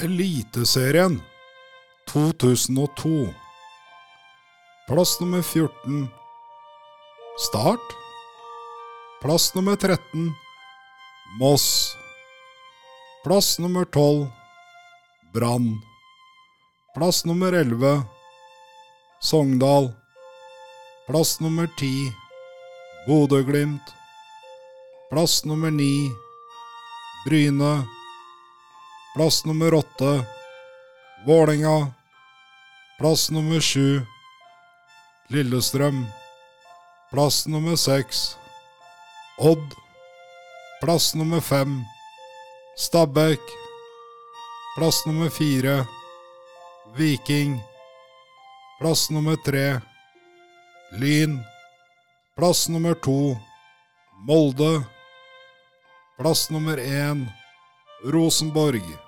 Eliteserien 2002. Plass nummer 14 Start. Plass nummer 13 Moss. Plass nummer 12 Brann. Plass nummer 11 Sogndal. Plass nummer 10 Bodø-Glimt. Plass nummer 9 Bryne. Plass nummer 8 Vålinga. Plass nummer 7 Lillestrøm. Plass nummer 6 Odd. Plass nummer 5 Stabæk. Plass nummer fire Viking. Plass nummer tre Lyn. Plass nummer to Molde. Plass nummer én Rosenborg.